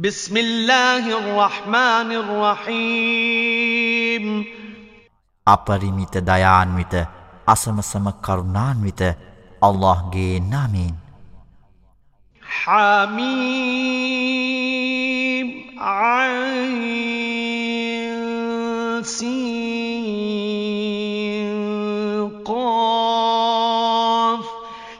بسم الله الرحمن الرحيم අපරිමිත දයාන්විත අසමසම කරුණාන්විත අල්ලාහ්ගේ නාමයෙන් حميم عين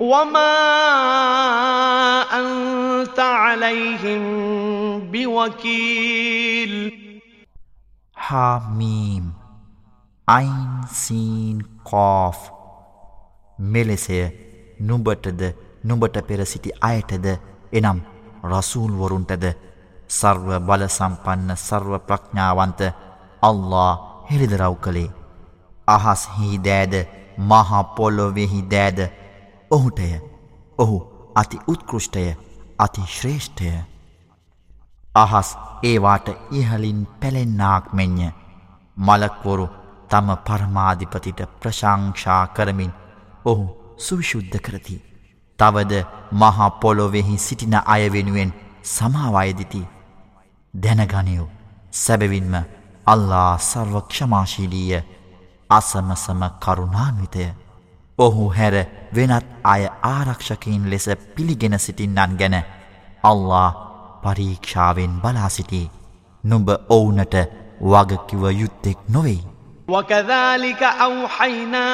وما أنت عليهم بوكيل حاميم අයින් සීන් කෝෆ් මෙලෙසය නුඹටද නුඹට පෙර සිටි අයටද එනම් රසූල්වරුන්ටද සර්ව බල සම්පන්න සර්ව ප්‍රඥාවන්ත අල්ලා හෙළිදරව් කළේ අහස්හි දෑද මහා පොල්ලොවෙහි දෑද ඔහුටය ඔහු අති උත්කෘෂ්ටය අති ශ්‍රේෂ්ඨය අහස් ඒවාට ඉහලින් පැළෙන්නාක් මෙන්ය මලක්වොරු තම පරමාධිපතිට ප්‍රශංෂා කරමින් ඔහු සුවිශුද්ධ කරති. තවද මහා පොලොවෙහි සිටින අය වෙනුවෙන් සමාවයදිති. දැනගනයෝ සැබවින්ම අල්ලා සර්වක්ෂමාශීලීය අසමසම කරුණාන්විතය. ඔහු හැර වෙනත් අය ආරක්ෂකයින් ලෙස පිළිගෙන සිටින්නන් ගැන අල්ලා පරීක්ෂාවෙන් බලාසිටි නුඹ ඔවුනට වගකිව යුත්තෙක් නොවෙයි. وكذلك أوحينا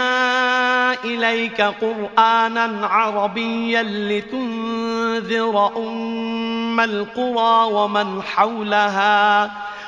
إليك قرآنا عربيا لتنذر أم القرى ومن حولها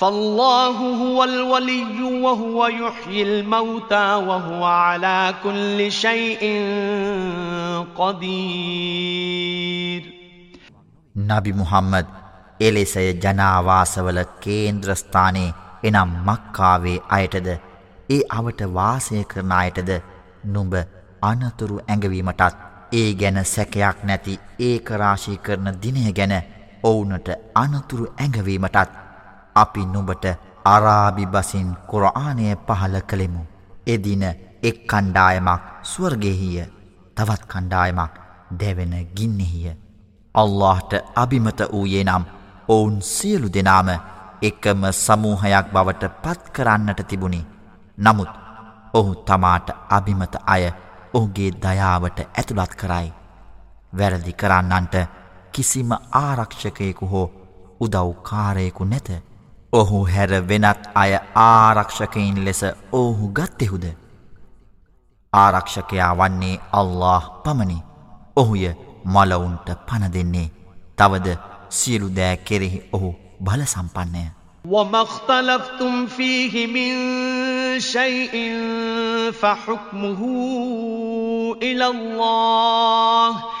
فالله هو الولي وهو يحيي الموتى وهو على كل شيء قدير නබි මුහම්මද් එලෙසය ජනාවාසවල කේන්ද්‍රස්ථානයේ එනම් මක්කාවේ අයටද ඒ අවට වාසය කරන අයටද නුඹ අනතුරු ඇඟවීමටත් ඒ ගැන සැකයක් නැති ඒකරාශී කරන දිනය ගැන ඔවුනට අනතුරු ඇඟවීමටත් අපි නුඹට අරාබි බසින් කුරආනය පහල කළෙමු. එදින එක් කණ්ඩායමක් ස්වර්ගෙහිය තවත් කණ්ඩායමක් දැවෙන ගින්නෙහිය. අල්لهට අභිමත වූයේ නම් ඔවුන් සියලු දෙනාම එකම සමූහයක් බවට පත් කරන්නට තිබුණි. නමුත් ඔහු තමාට අභිමත අය ඔහුගේ දයාවට ඇතුළත් කරයි. වැරදි කරන්නන්ට කිසිම ආරක්ෂකයෙකු හෝ උදව්කාරයෙකු නැත. ඔහු හැර වෙනත් අය ආරක්ෂකයින් ලෙස ඔහු ගත්තෙහුද? ආරක්ෂකයා වන්නේ අල්له පමණි. ඔහුය මලවුන්ට පණ දෙන්නේ. තවද සියලු දෑ කෙරෙහි ඔහු බල සම්පන්නය. ومختلفتم فيه من شيء فحكمه إلى الله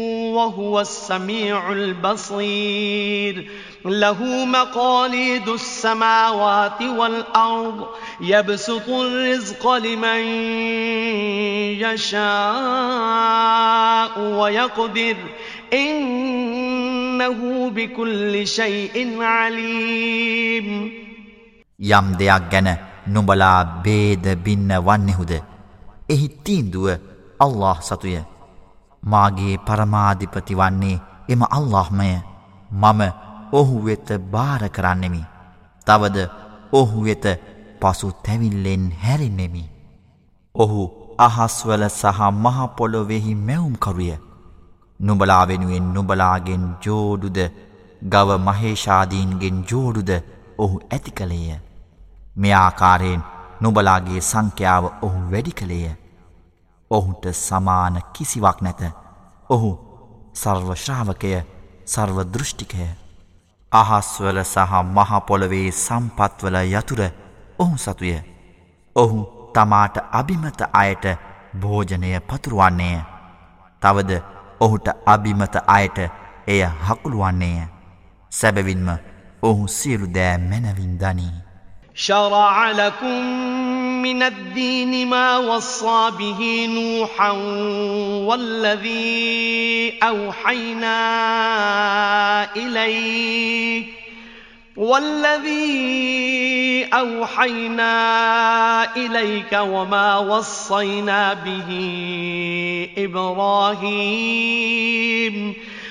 وهو السميع البصير. له مقاليد السماوات والأرض يبسط الرزق لمن يشاء ويقدر. إنه بكل شيء عليم. යම් දෙයක් ගැන නුඹලා බේද බින්න වන්නෙහුද? එහි الله අල්له මාගේ පරමාධිපති වන්නේ එම අල්لهමය මම ඔහු වෙත භාර කරන්නෙමි. තවද ඔහු වෙත පසු තැවිල්ලෙන් හැරෙන්නෙමි. ඔහු අහස්වල සහ මහපොළොවෙහි මැවුම්කරුය නුබලා වෙනුවෙන් නුබලාගෙන් ජෝඩුද ගව මහේෂාදීන්ගෙන් ජෝඩුද ඔහු ඇති කළේය. මෙආකාරයෙන් නුබලාගේ සංඛ්‍යාව ඔහු වැඩි කළේය. ඔහුට සමාන කිසිවක් නැත. ඔහු සර්වශ්‍රාවකය සර්වදෘෂ්ටිකය. අහස්වල සහ මහපොළොවේ සම්පත්වල යතුර ඔහු සතුය. ඔහු තමාට අභිමත අයට භෝජනය පතුරුවන්නේය. තවද ඔහුට අභිමත අයට එය හකුළුවන්නේය. සැබවින්ම ඔහු සියලු දෑ මැනවින් දනී. ශරාලකුම් من الدين ما وصى به نوحا والذي أوحينا إليك والذي أوحينا إليك وما وصينا به إبراهيم.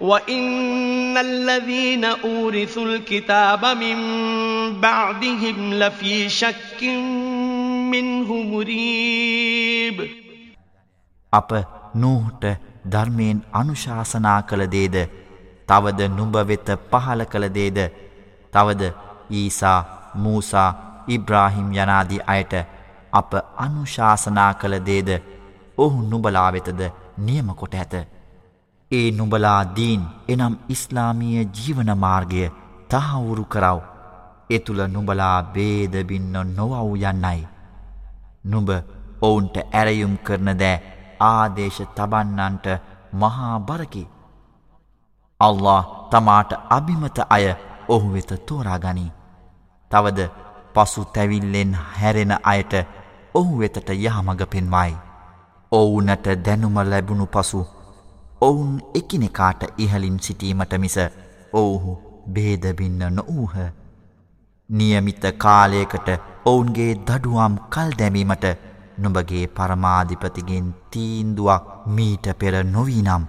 وإن الذين أورثوا الكتاب من بعدهم لفي شك منه مريب අප නූහට ධර්මයෙන් අනුශාසනා කළ දේද තවද නුඹ වෙත පහල කළ දේද තවද ඊසා මූසා ඉබ්‍රාහිම් යනාදී අයට අප අනුශාසනා කළ දේද ඔහු නුබලා වෙතද නියම කොට ඇත. ඒ නුබලා දීන් එනම් ඉස්ලාමීය ජීවන මාර්ගය තහවුරු කරව. එතුළ නුබලා බේදබින්න නොවව් යන්නයි. නුඹ ඔවුන්ට ඇරයුම් කරන දෑ ආදේශ තබන්නන්ට මහා බරකි. අල්له තමාට අභිමත අය ඔහු වෙත තෝරාගනී. තවද පසු තැවිල්ලෙන් හැරෙන අයට ඔහු වෙතට යහමඟ පෙන්වයි. ඔවුනට දැනුම ලැබුණු පසු ඔවුන් එකිනෙකාට ඉහලින් සිටීමට මිස ඔවුහු බේදබින්න නොවූහ. නියමිත කාලයකට ඔවුන්ගේ දඩුවම් කල් දැමීමට නුඹගේ පරමාධිපතිගෙන් තීන්දුවක් මීට පෙර නොවීනම්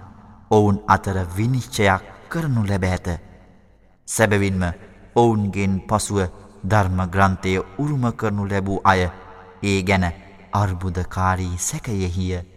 ඔවුන් අතර විනිශ්චයක් කරනු ලැබ ඇත. සැබවින්ම ඔවුන්ගෙන් පසුව ධර්ම ග්‍රන්ථය උරුම කරනු ලැබූ අය ඒ ගැන අර්බුදකාරී සැකයෙහිය.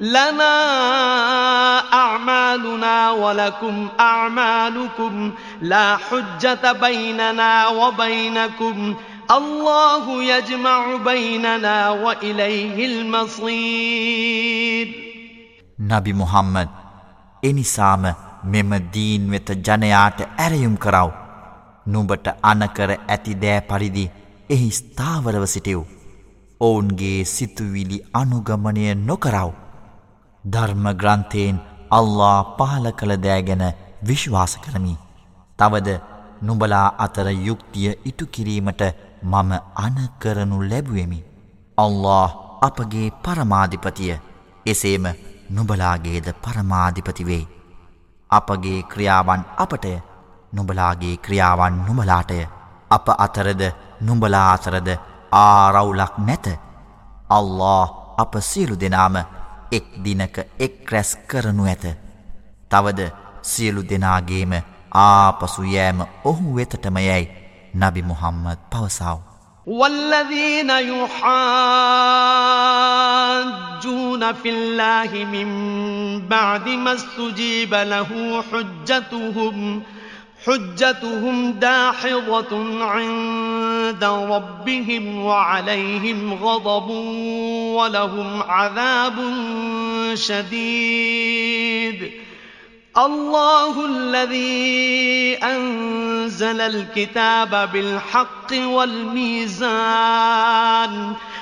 لنا أعمالنا ولكم أعمالكم لا حجة بيننا وبينكم الله يجمع بيننا وإليه المصير නබි මුහම්මද් එනිසාම මෙම දීන් වෙත ජනයාට ඇරයුම් කරව. නුඹට අනකර ඇති දෑ පරිදි එහි ස්ථාවරව සිටියව්. ඔවුන්ගේ සිතුවිලි අනුගමනය නොකරව. ධර්ම ග්‍රන්ථයෙන් අල්ලා පහල කළ දෑ ගැන විශ්වාස කරමි. තවද නුඹලා අතර යුක්තිය ඉටු කිරීමට මම අනකරනු ලැබුවෙමි. අල්له අපගේ පරමාධිපතිය එසේම නුබලාගේද පරමාධිපතිවේ. අපගේ ක්‍රියාවන් අපටය නුබලාගේ ක්‍රියාවන් නුමලාටය අප අතරද නුඹලා අතරද ආරවුලක් නැත. අල්له අප සියලු දෙනාම එක් දිනක එක් රැස් කරනු ඇත තවද සියලු දෙනාගේම ආපසු යෑම ඔහු වෙතටම යැයි නබි මුහම්මද පවසාව والذين يحاجون في الله من بعد ما استجيب له حجتهم حجتهم داحضة عند ربهم وعليهم غضب ولهم عذاب شديد. الله الذي أنزل الكتاب بالحق والميزان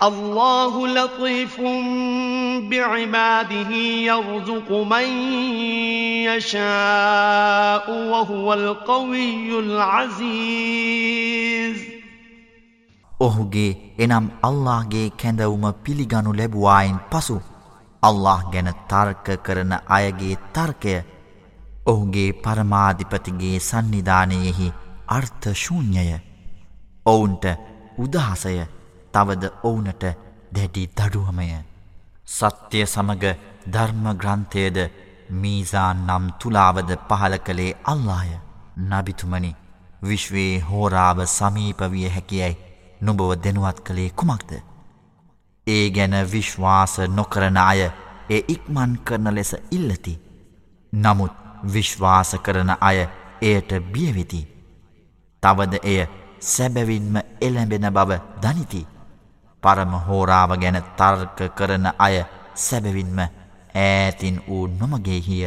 الله لطيف بعباده يرزق من يشاء وهو القوي العزيز ඔහුගේ එනම් අල්ලාහගේ කැඳවුම පිළිගනු ලැබුවායින් පසු අල්ලාහ ගැන තර්ක කරන අයගේ තර්කය ඔහුගේ පරමාධිපතිගේ සන්නිධානයෙහි අර්ථ ශූන්‍යය. ඔවුන්ට උදහසය තවද ඔවුනට දැඩි දඩුවමය සත්‍යය සමග ධර්ම ග්‍රන්ථයද මීසාන් නම් තුලාවද පහල කළේ අල්ලාය නබිතුමනි විශ්වයේ හෝරාව සමීපවිය හැකියයි නොබව දෙනුවත් කළේ කුමක්ද ඒ ගැන විශ්වාස නොකරන අය ඒ ඉක්මන් කරන ලෙස ඉල්ලති. නමුත් විශ්වාස කරන අය එයට බියවෙති. තවද එය සැබැවින්ම එළැඹෙන බව දනිති. පරම හෝරාව ගැන තර්ක කරන අය සැබවින්ම ඈතින් වූ නොමගෙහිය.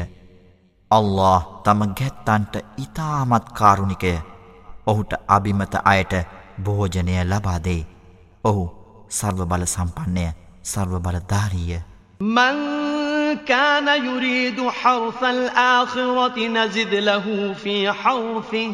අල්له තම ගැත්තන්ට ඉතාමත් කාරුණිකය ඔහුට අභිමත අයට භෝජනය ලබාදේ. ඔහු සර්ව බල සම්පන්නය සර්ව බල ධාරීය. මංකාන යුරීදු හවසල් ආහිරොති නසිදලහූෆී හවසිහ.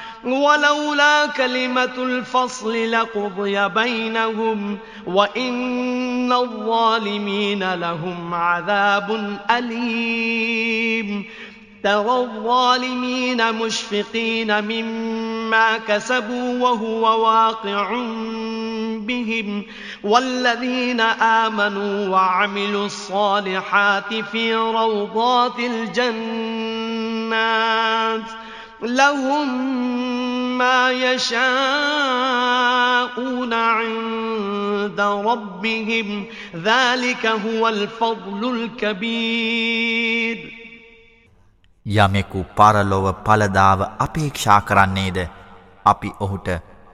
ولولا كلمة الفصل لقضي بينهم وإن الظالمين لهم عذاب أليم. ترى الظالمين مشفقين مما كسبوا وهو واقع بهم. والذين آمنوا وعملوا الصالحات في روضات الجنات. لهم ما يشاءون عند ربهم ذلك هو الفضل الكبير යමෙකු පරලොව පලදාව අපේක්ෂා කරන්නේද අපි ඔහුට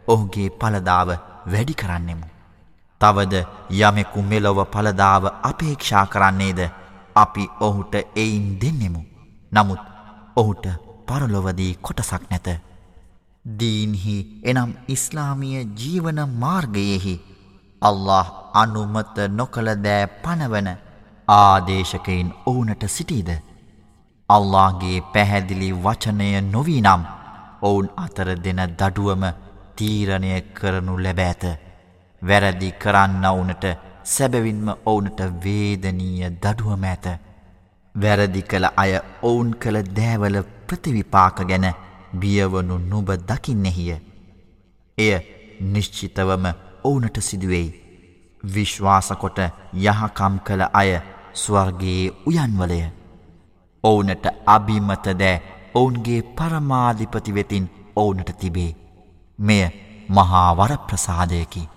ඔහුගේ පලදාව වැඩි කරන්නෙමු. තවද යමෙකු මෙලොව පලදාව අපේක්ෂා කරන්නේද අපි ඔහුට එයින් දෙන්නෙමු. නමුත් ඔහුට පරලොවදී කොටසක් නැත. දීන්හි එනම් ඉස්ලාමිය ජීවන මාර්ගයෙහි අල්له අනුමත නොකළ දෑ පනවන ආදේශකයින් ඔවුනට සිටීද. අල්لهගේ පැහැදිලි වචනය නොවී නම් ඔවුන් අතර දෙන දඩුවම තීරණය කරනු ලැබෑත. වැරදි කරන්නවුනට සැබවින්ම ඔවුනට වේදනීය දඩුවම ඇත. වැරදි කළ අය ඔවුන් කළ දෑවල ප්‍රතිවිපාක ගැන බියවනු නුබ දකින්නෙහිය. එය නිශ්චිතවම ඔවුනට සිදුවෙයි. විශ්වාසකොට යහකම් කළ අය ස්වර්ගයේ උයන්වලය. ඔවුනට අභිමතදෑ ඔවුන්ගේ පරමාධිපති වෙතින් ඔවුනට තිබේ. මෙය මහාවර ප්‍රසාදයකි.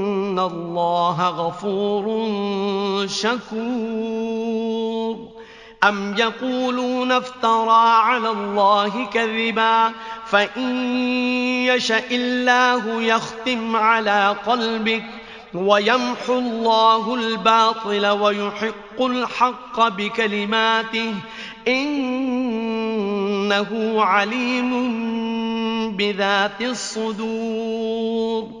الله غفور شكور. أم يقولون افترى على الله كذبا فإن يشأ الله يختم على قلبك ويمحو الله الباطل ويحق الحق بكلماته إنه عليم بذات الصدور.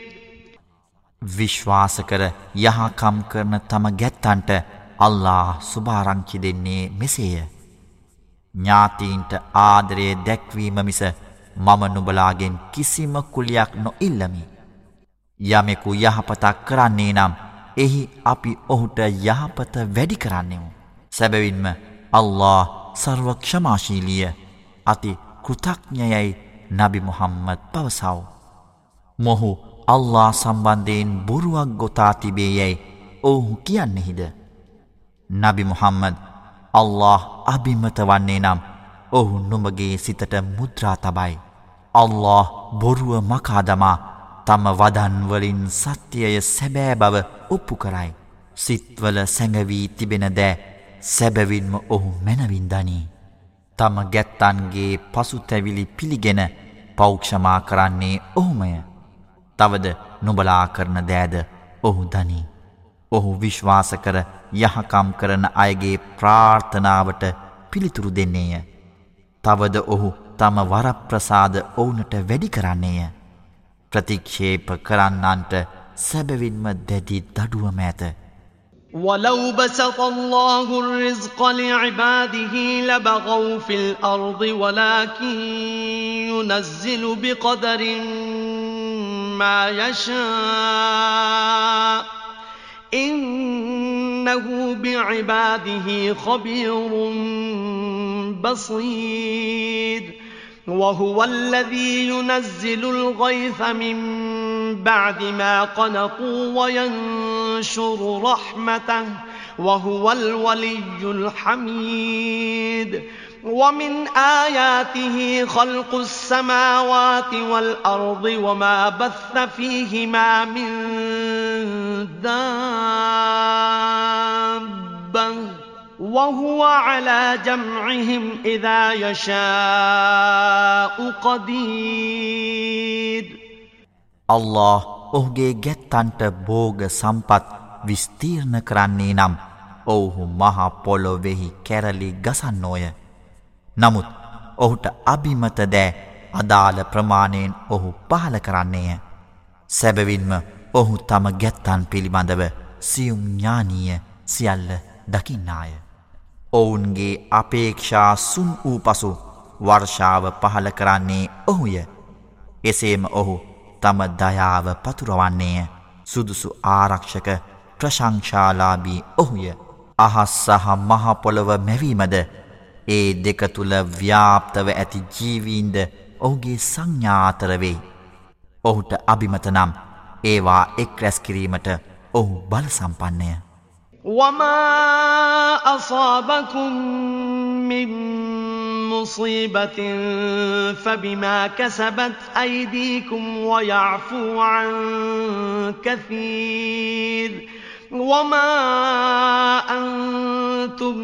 විශ්වාස කර යහකම් කරන තම ගැත්තන්ට අල්ලා සුභාරංචි දෙන්නේ මෙසේය. ඥාතීන්ට ආදරය දැක්වීම මිස මම නුබලාගෙන් කිසිම කුලියක් නොඉල්ලමි. යමෙකු යහපතක් කරන්නේ නම් එහි අපි ඔහුට යහපත වැඩි කරන්නෙමු. සැබවින්ම අල්له සර්වක්ෂමාශීලිය අති කෘතඥයයි නබි මුහම්මද පවසව්. මොහු අල්ලා සම්බන්ධයෙන් බොරුවක් ගොතා තිබේ යැයි ඔහු කියන්නෙහිද. නබි මුහම්මද අල්له අභිමත වන්නේ නම් ඔහු නොමගේ සිතට මුද්‍රා තබයි. අල්له බොරුව මකාදමා තම වදන්වලින් සත්‍යය සැබෑ බව ඔප්පු කරයි. සිත්වල සැඟවී තිබෙන දෑ සැබවින්ම ඔහු මැනවින්දනී. තම ගැත්තන්ගේ පසුතැවිලි පිළිගෙන පෞක්ෂමා කරන්නේ ඔහුමය. තවද නොබලා කරන දෑද ඔහු දනී. ඔහු විශ්වාස කර යහකම් කරන අයගේ ප්‍රාර්ථනාවට පිළිතුරු දෙන්නේය. තවද ඔහු තම වරප්‍රසාද ඔවුනට වැඩි කරන්නේය. ප්‍රතික්ෂේප කරන්නන්ට සැබවින්ම දැඩි දඩුවම ඇත. ولو بسط الله الرزق لعباده لبغوا في الأرض ولكن ينزل بقدر ما يشاء. إنه بعباده خبير بصير. وهو الذي ينزل الغيث من بعد ما قنطوا وينشر رحمته. وهو الولي الحميد. ومن آياته خلق السماوات والأرض وما بث فيهما من دابة وهو على جمعهم إذا يشاء قدير الله ඔහුගේ ගැත්තන්ට බෝග සම්පත් විස්තීර්ණ කරන්නේ නම් ඔවුහු මහා පොළොවෙහි කැරලි ගසන්නෝය නමුත් ඔහුට අභිමත දෑ අදාළ ප්‍රමාණයෙන් ඔහු පහල කරන්නේය. සැබවින්ම ඔහු තම ගැත්තන් පිළිබඳව සියුම් ඥානීය සියල්ල දකින්නාය. ඔවුන්ගේ අපේක්ෂා සුන් වූ පසු වර්ෂාව පහල කරන්නේ ඔහුය. එසේම ඔහු තම දයාව පතුරවන්නේය සුදුසු ආරක්ෂක ප්‍රශංශාලාබී ඔහුය අහස් සහ මහපොළොව මැවීමද ඒ දෙක තුළ ව්‍යාප්තව ඇති ජීවීන්ද ඔහුගේ සංඥාතරවෙයි. ඔහුට අභිමතනම් ඒවා එක් රැස්කිරීමට ඔහු බල සම්පන්නය. وما أصابكم من مصيبة فبما كسبت أيديكم ويعفو عن كثير وما أنتم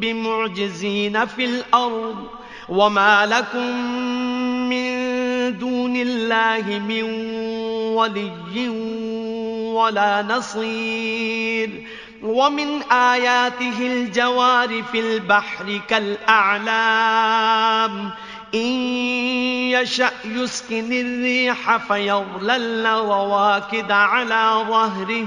بمعجزين في الأرض وما لكم من دون الله من ولي ولا نصير ومن آياته الجوار في البحر كالأعلام إن يشأ يسكن الريح فيظللن رواكد على ظهره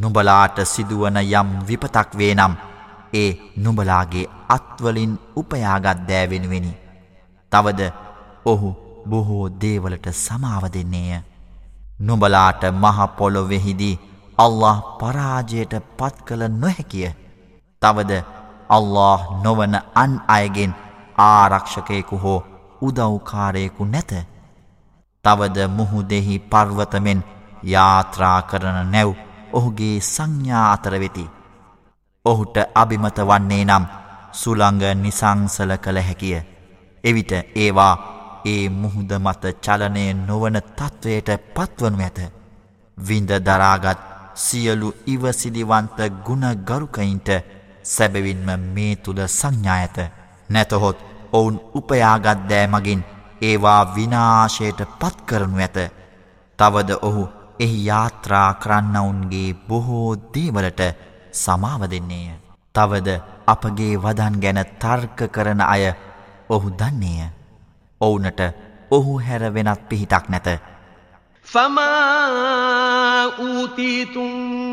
නුඹලාට සිදුවන යම් විපතක් වේ නම් ඒ නුඹලාගේ අත්වලින් උපයාගත් දෑ වෙනුවෙනි. තවද ඔහු බොහෝ දේවලට සමාව දෙන්නේය. නුඹලාට මහපොලොවෙහිදී අල්له පරාජයට පත් කළ නොහැකිය. තවද අල්له නොවන අන් අයගෙන් ආරක්ෂකයෙකු හෝ උදව්කාරයෙකු නැත. තවද මුහුදෙහි පර්වතමෙන් යාත්‍රා කරන නැව් ඔහුගේ සංඥා අතර වෙති. ඔහුට අභිමත වන්නේ නම් සුළඟ නිසංසල කළ හැකිය. එවිට ඒවා ඒ මුහුද මත චලනය නොවන තත්ත්වයට පත්වනු ඇත. විඳ දරාගත් සියලු ඉවසිලිවන්ත ගුණ ගරුකයින්ට සැබවින්ම මේ තුළ සංඥා ඇත. නැතහොත් ඔවුන් උපයාගත් දෑ මගින් ඒවා විනාශයට පත් කරනු ඇත. තවද ඔහු එහි යාත්‍රා කරන්නවුන්ගේ බොහෝ දේවලට සමාව දෙන්නේය. තවද අපගේ වදන් ගැන තර්ක කරන අය ඔහු දන්නේය. ඔවුනට ඔහු හැර වෙනත් පිහිටක් නැත. فما أوتيتم من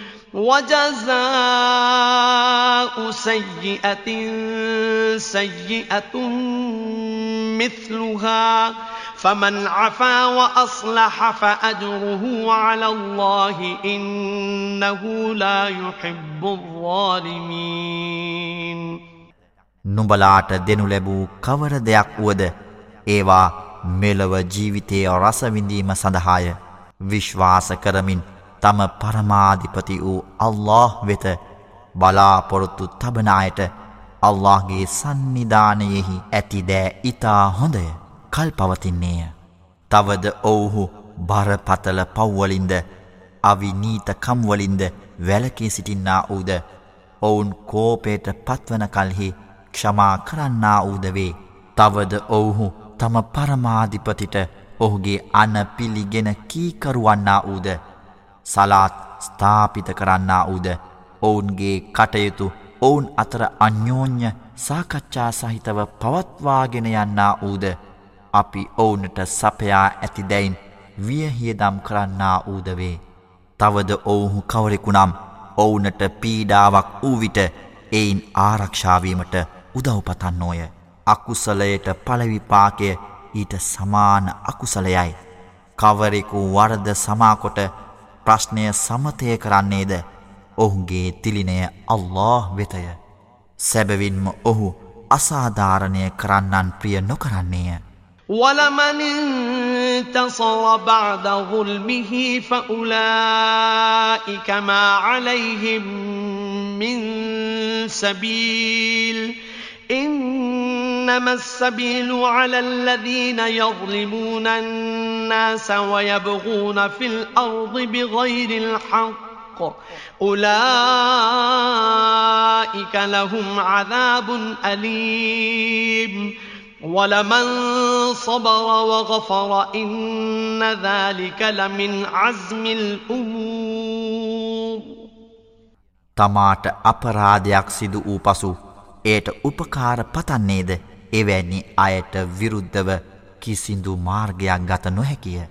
وجزاء سيئة سيئة مثلها فمن عفا وأصلح فأجره على الله إنه لا يحب الظالمين නුඹලාට දෙනු ලැබූ කවර දෙයක් වුවද ඒවා මෙලව ජීවිතය රසවිඳීම සඳහාය විශ්වාස කරමින් තම පරමාධිපති වූ අල්له වෙත බලාපොරොත්තු තබනායට අල්لهගේ සන්නිධානයෙහි ඇතිදෑ ඉතා හොඳය කල් පවතින්නේය. තවද ඔවුහු බරපතල පව්වලින්ද අවිනීතකම්වලින්ද වැලකේ සිටින්නා වූද ඔවුන් කෝපයට පත්වන කල්හි ක්ෂමා කරන්නා වූදවේ තවද ඔවුහු තම පරමාධිපතිට ඔහුගේ අන පිළිගෙන කීකරුවන්නා වූද සලාත් ස්ථාපිත කරන්නා වූද ඔවුන්ගේ කටයුතු ඔවුන් අතර අන්‍යෝන්‍ය සාකච්ඡා සහිතව පවත්වාගෙන යන්නා වූද අපි ඔවුනට සපයා ඇති දැයින් වියහියදම් කරන්නා වූදවේ. තවද ඔවුහු කවරෙකුනම් ඔවුනට පීඩාවක් වූ විට එයින් ආරක්ෂාවීමට උදව්පතන්නෝය. අකුසලයට පලවිපාකය ඊට සමාන අකුසලයයි. කවරෙකු වරද සමාකොට ප්‍රශ්නය සමතය කරන්නේද? ඔහුගේ තිලිනය අල්له වෙතය. සැබවින්ම ඔහු අසාධාරණය කරන්නන් ප්‍රිය නොකරන්නේය. ولمن انتصر بعد ظلمه فأولئك ما عليهم من سبيل إنما السبيل على الذين يظلمون الناس ويبغون في الأرض بغير الحق أولئك لهم عذاب أليم ولمن صبر وغفر إن ذلك لمن عزم الأمور තමාට අපරාධයක් සිදු වූ පසු එයට උපකාර පතන්නේද එවැනි අයට විරුද්ධව කිසිදු මාර්ගයක් ගත නොහැකිය.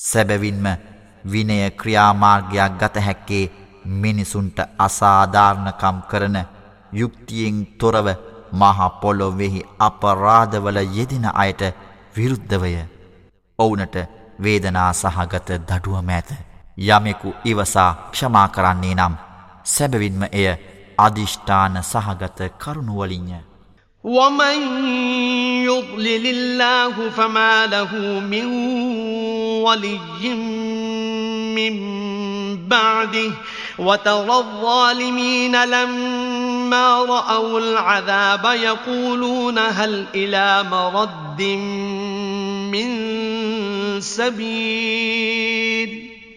සැබවින්ම විනය ක්‍රියාමාර්ගයක් ගත හැක්කේ මිනිසුන්ට අසාධාරණකම් කරන යුක්තියෙන් තොරව මහපොලොවෙහි අපරාධවල යෙදෙන අයට විරුද්ධවය. ඔවුනට වේදනා සහගත දඩුවම ඇත. යමෙකු ඉවසා ක්ෂමා කරන්නේ නම් සැබවින්ම එය අධිෂ්ඨාන සහගත කරුණුවලින්ය. ومن يضلل الله فما له من ولي من بعده وترى الظالمين لما رأوا العذاب يقولون هل إلى مرد من سبيل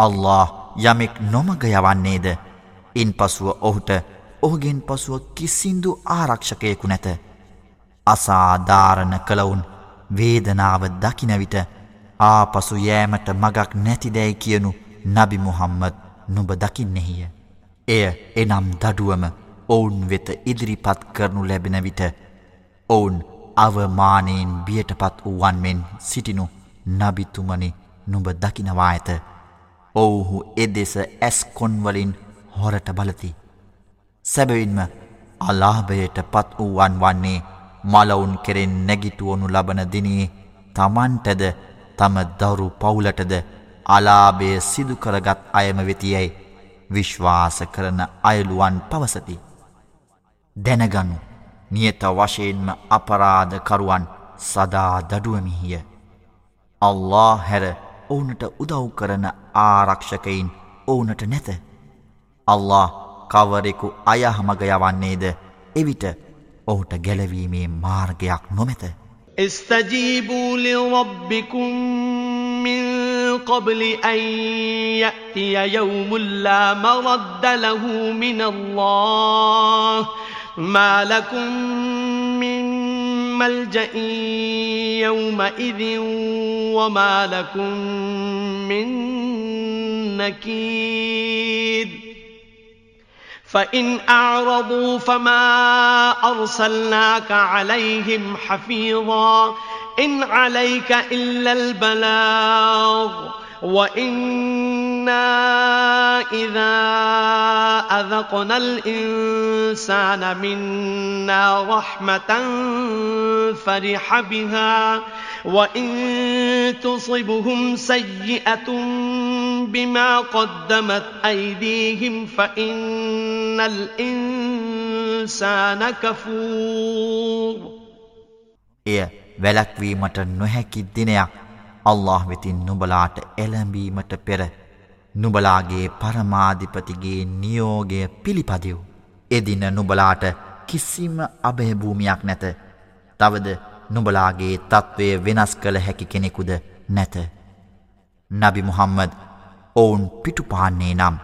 අල්له යමෙක් නොමග යවන්නේද ඉන් පසුව ඔහුට ඔහුගෙන් පසුව කිසින්දු ආරක්ෂකයෙකු නැත අසාධාරණ කළවුන් වේදනාව දකිනවිට ආපසු යෑමට මගක් නැතිදැයි කියනු නබි මුහම්මද නුබ දකින්නෙහිය. එය එනම් දඩුවම ඔවුන් වෙත ඉදිරිපත් කරනු ලැබෙන විට ඔවුන් අවමානයෙන් බියටපත් වූවන් මෙන් සිටිනු නබිතුමනි නුඹ දකිනවා ඇත. ඔවුහු එදෙස ඇස්කොන්වලින් හොරට බලති. සැබවින්ම අලාභයට පත් වූවන් වන්නේ මලවුන් කෙරෙන් නැගිටුවනු ලබන දිනේ තමන්ටද තම දවරු පවුලටද අලාභය සිදුකරගත් අයම වෙතියැයි විශ්වාස කරන අයළුවන් පවසති. දැනගනු නියත වශයෙන්ම අපරාධකරුවන් සදා දඩුවමිහිය. අල්له හැර ඕනට උදව් කරන ආරක්ෂකයින් ඕනට නැත. අල්له කවරෙකු අයහමගයවන්නේද එවිට ඔහුට ගැලවීමේ මාර්ගයක් නොමැත. استجيبوا لربكم من قبل أن يأتي يوم لا مرد له من الله ما لكم ملجأ يومئذ وما لكم من نكير فإن أعرضوا فما أرسلناك عليهم حفيظا إن عليك إلا البلاغ وإنا إذا أذقنا الإنسان منا رحمة فرح بها وإن تصبهم سيئة بما قدمت أيديهم فإن الإنسان كفور එය වැලැක්වීමට නොහැකි දිනයක් අල්له වෙතින් නුබලාට එළඹීමට පෙර නුබලාගේ පරමාධිපතිගේ නියෝගය පිළිපදිව්. එදින නුබලාට කිසිම අභයභූමියක් නැත. තවද නුබලාගේ තත්ත්වය වෙනස් කළ හැකි කෙනෙකුද නැත. නබි මුහම්මද ඔවුන් පිටුපාන්නේ නම්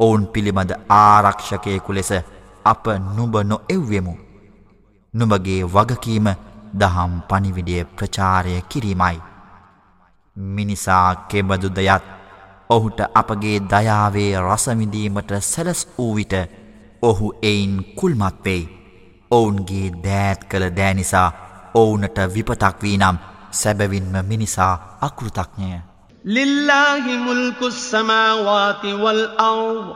ඔවුන් පිළිබඳ ආරක්ෂකයෙකු ලෙස අප නුබ නො එව්වෙමු. නුබගේ වගකීම දහම් පනිවිඩිය ප්‍රචාරය කිරීමයි. මිනිසා කෙබඳු දයත් ඔහුට අපගේ දයාවේ රසවිඳීමට සැලස් වූ විට ඔහු එයින් කුල්මත් වෙයි. ඔවුන්ගේ දෑත් කළ දෑනිසා ඔවුනට විපතක් වී නම් සැබවින්ම මිනිසා අකෘතක්ඥය. لله ملك السماوات والأرض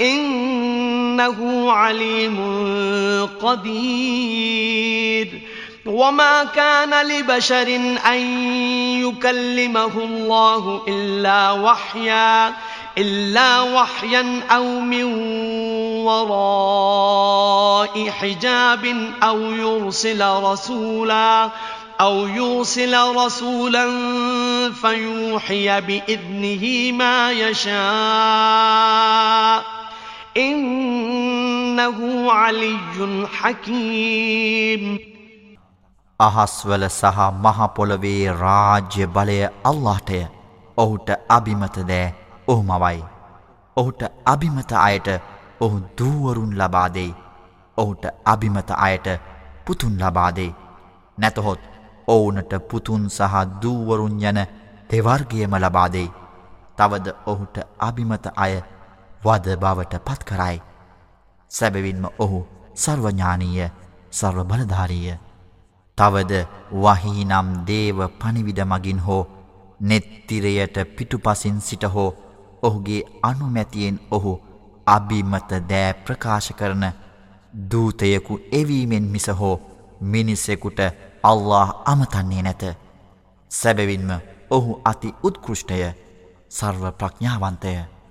إنه عليم قدير. وما كان لبشر أن يكلمه الله إلا وحيا إلا وحيا أو من وراء حجاب أو يرسل رسولا أو يرسل رسولا فيوحي بإذنه ما يشاء. ඉන්නහු අලියුන් හකීම් අහස්වල සහ මහ පොළවේ රාජ්‍ය බලය අල්ලාහටය. ඔහුට අබිමත දෑ ඔහුමවයි. ඔහුට අබිමත අයට ඔහු දූවරුන් ලබා දෙයි. ඔහුට අබිමත අයට පුතුන් ලබා දෙයි. නැතහොත් ඔවුනට පුතුන් සහ දූවරුන් යන තෙවර්ගයම ලබා දෙයි. තවද ඔහුට අබිමත අය වද බවට පත් කරයි. සැබවින්ම ඔහු සර්වඥානීය සර්ව බලධාරීය. තවද වහිනම් දේව පනිවිඩ මගින් හෝ නෙත්තිරයට පිටුපසින් සිට හෝ ඔහුගේ අනුමැතියෙන් ඔහු අභිමත දෑ ප්‍රකාශ කරන දූතයකු එවීමෙන් මිස හෝ මිනිස්සෙකුට අල්له අමතන්නේ නැත. සැබවින්ම ඔහු අති උත්කෘෂ්ටය සර්ව ප්‍රඥාවන්තය.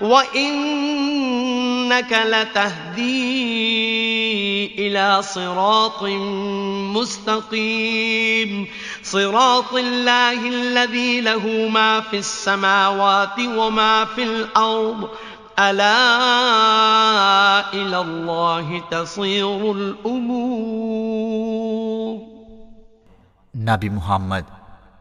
وإنك لتهدي إلى صراط مستقيم صراط الله الذي له ما في السماوات وما في الأرض ألا إلى الله تصير الأمور නබි මුහම්මද්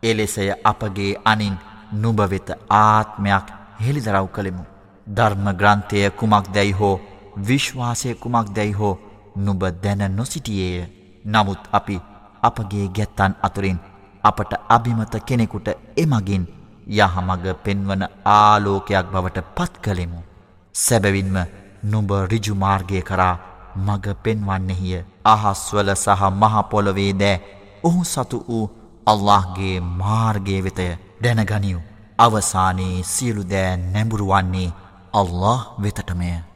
එලෙසය අපගේ අනින් නුබවෙත ආත්මයක් හෙළිදරව් කළෙමු. ධර්ම ග්‍රන්ථය කුමක් දැයි හෝ විශ්වාසය කුමක් දැයි හෝ නුබ දැන නොසිටියේය. නමුත් අපි අපගේ ගැත්තන් අතුරින් අපට අභිමත කෙනෙකුට එමගින් යහමග පෙන්වන ආලෝකයක් බවට පත් කළෙමු. සැබවින්ම නුඹ රිජුමාර්ගය කරා මග පෙන්වන්නෙහිය අහස්වල සහ මහපොළොවේ දෑ ඔහු සතු වූ අල්لهගේ මාර්ගය වෙතය දැනගනිව් අවසානයේ සියලු දෑ නැඹුරුවන්නේ අල්له වෙතටමය.